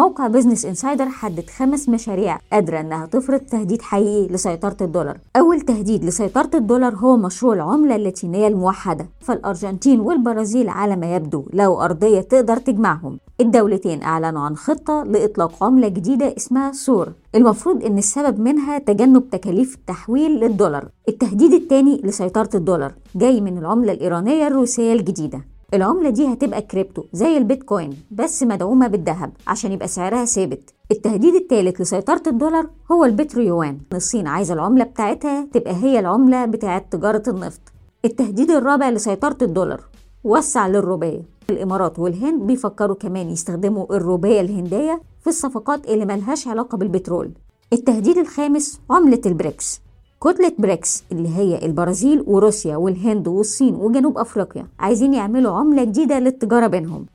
موقع Business Insider حدد خمس مشاريع قادرة إنها تفرض تهديد حقيقي لسيطرة الدولار. أول تهديد لسيطرة الدولار هو مشروع العملة اللاتينية الموحدة فالأرجنتين والبرازيل على ما يبدو لو أرضية تقدر تجمعهم. الدولتين أعلنوا عن خطة لإطلاق عملة جديدة اسمها سور المفروض إن السبب منها تجنب تكاليف التحويل للدولار. التهديد الثاني لسيطرة الدولار جاي من العملة الإيرانية الروسية الجديدة. العملة دي هتبقى كريبتو زي البيتكوين بس مدعومة بالذهب عشان يبقى سعرها ثابت. التهديد الثالث لسيطرة الدولار هو البترو يوان الصين عايزة العملة بتاعتها تبقى هي العملة بتاعت تجارة النفط. التهديد الرابع لسيطرة الدولار وسع للروبية. الإمارات والهند بيفكروا كمان يستخدموا الروبية الهندية في الصفقات اللي ملهاش علاقة بالبترول. التهديد الخامس عملة البريكس. كتلة بريكس اللي هي البرازيل وروسيا والهند والصين وجنوب أفريقيا عايزين يعملوا عملة جديدة للتجارة بينهم.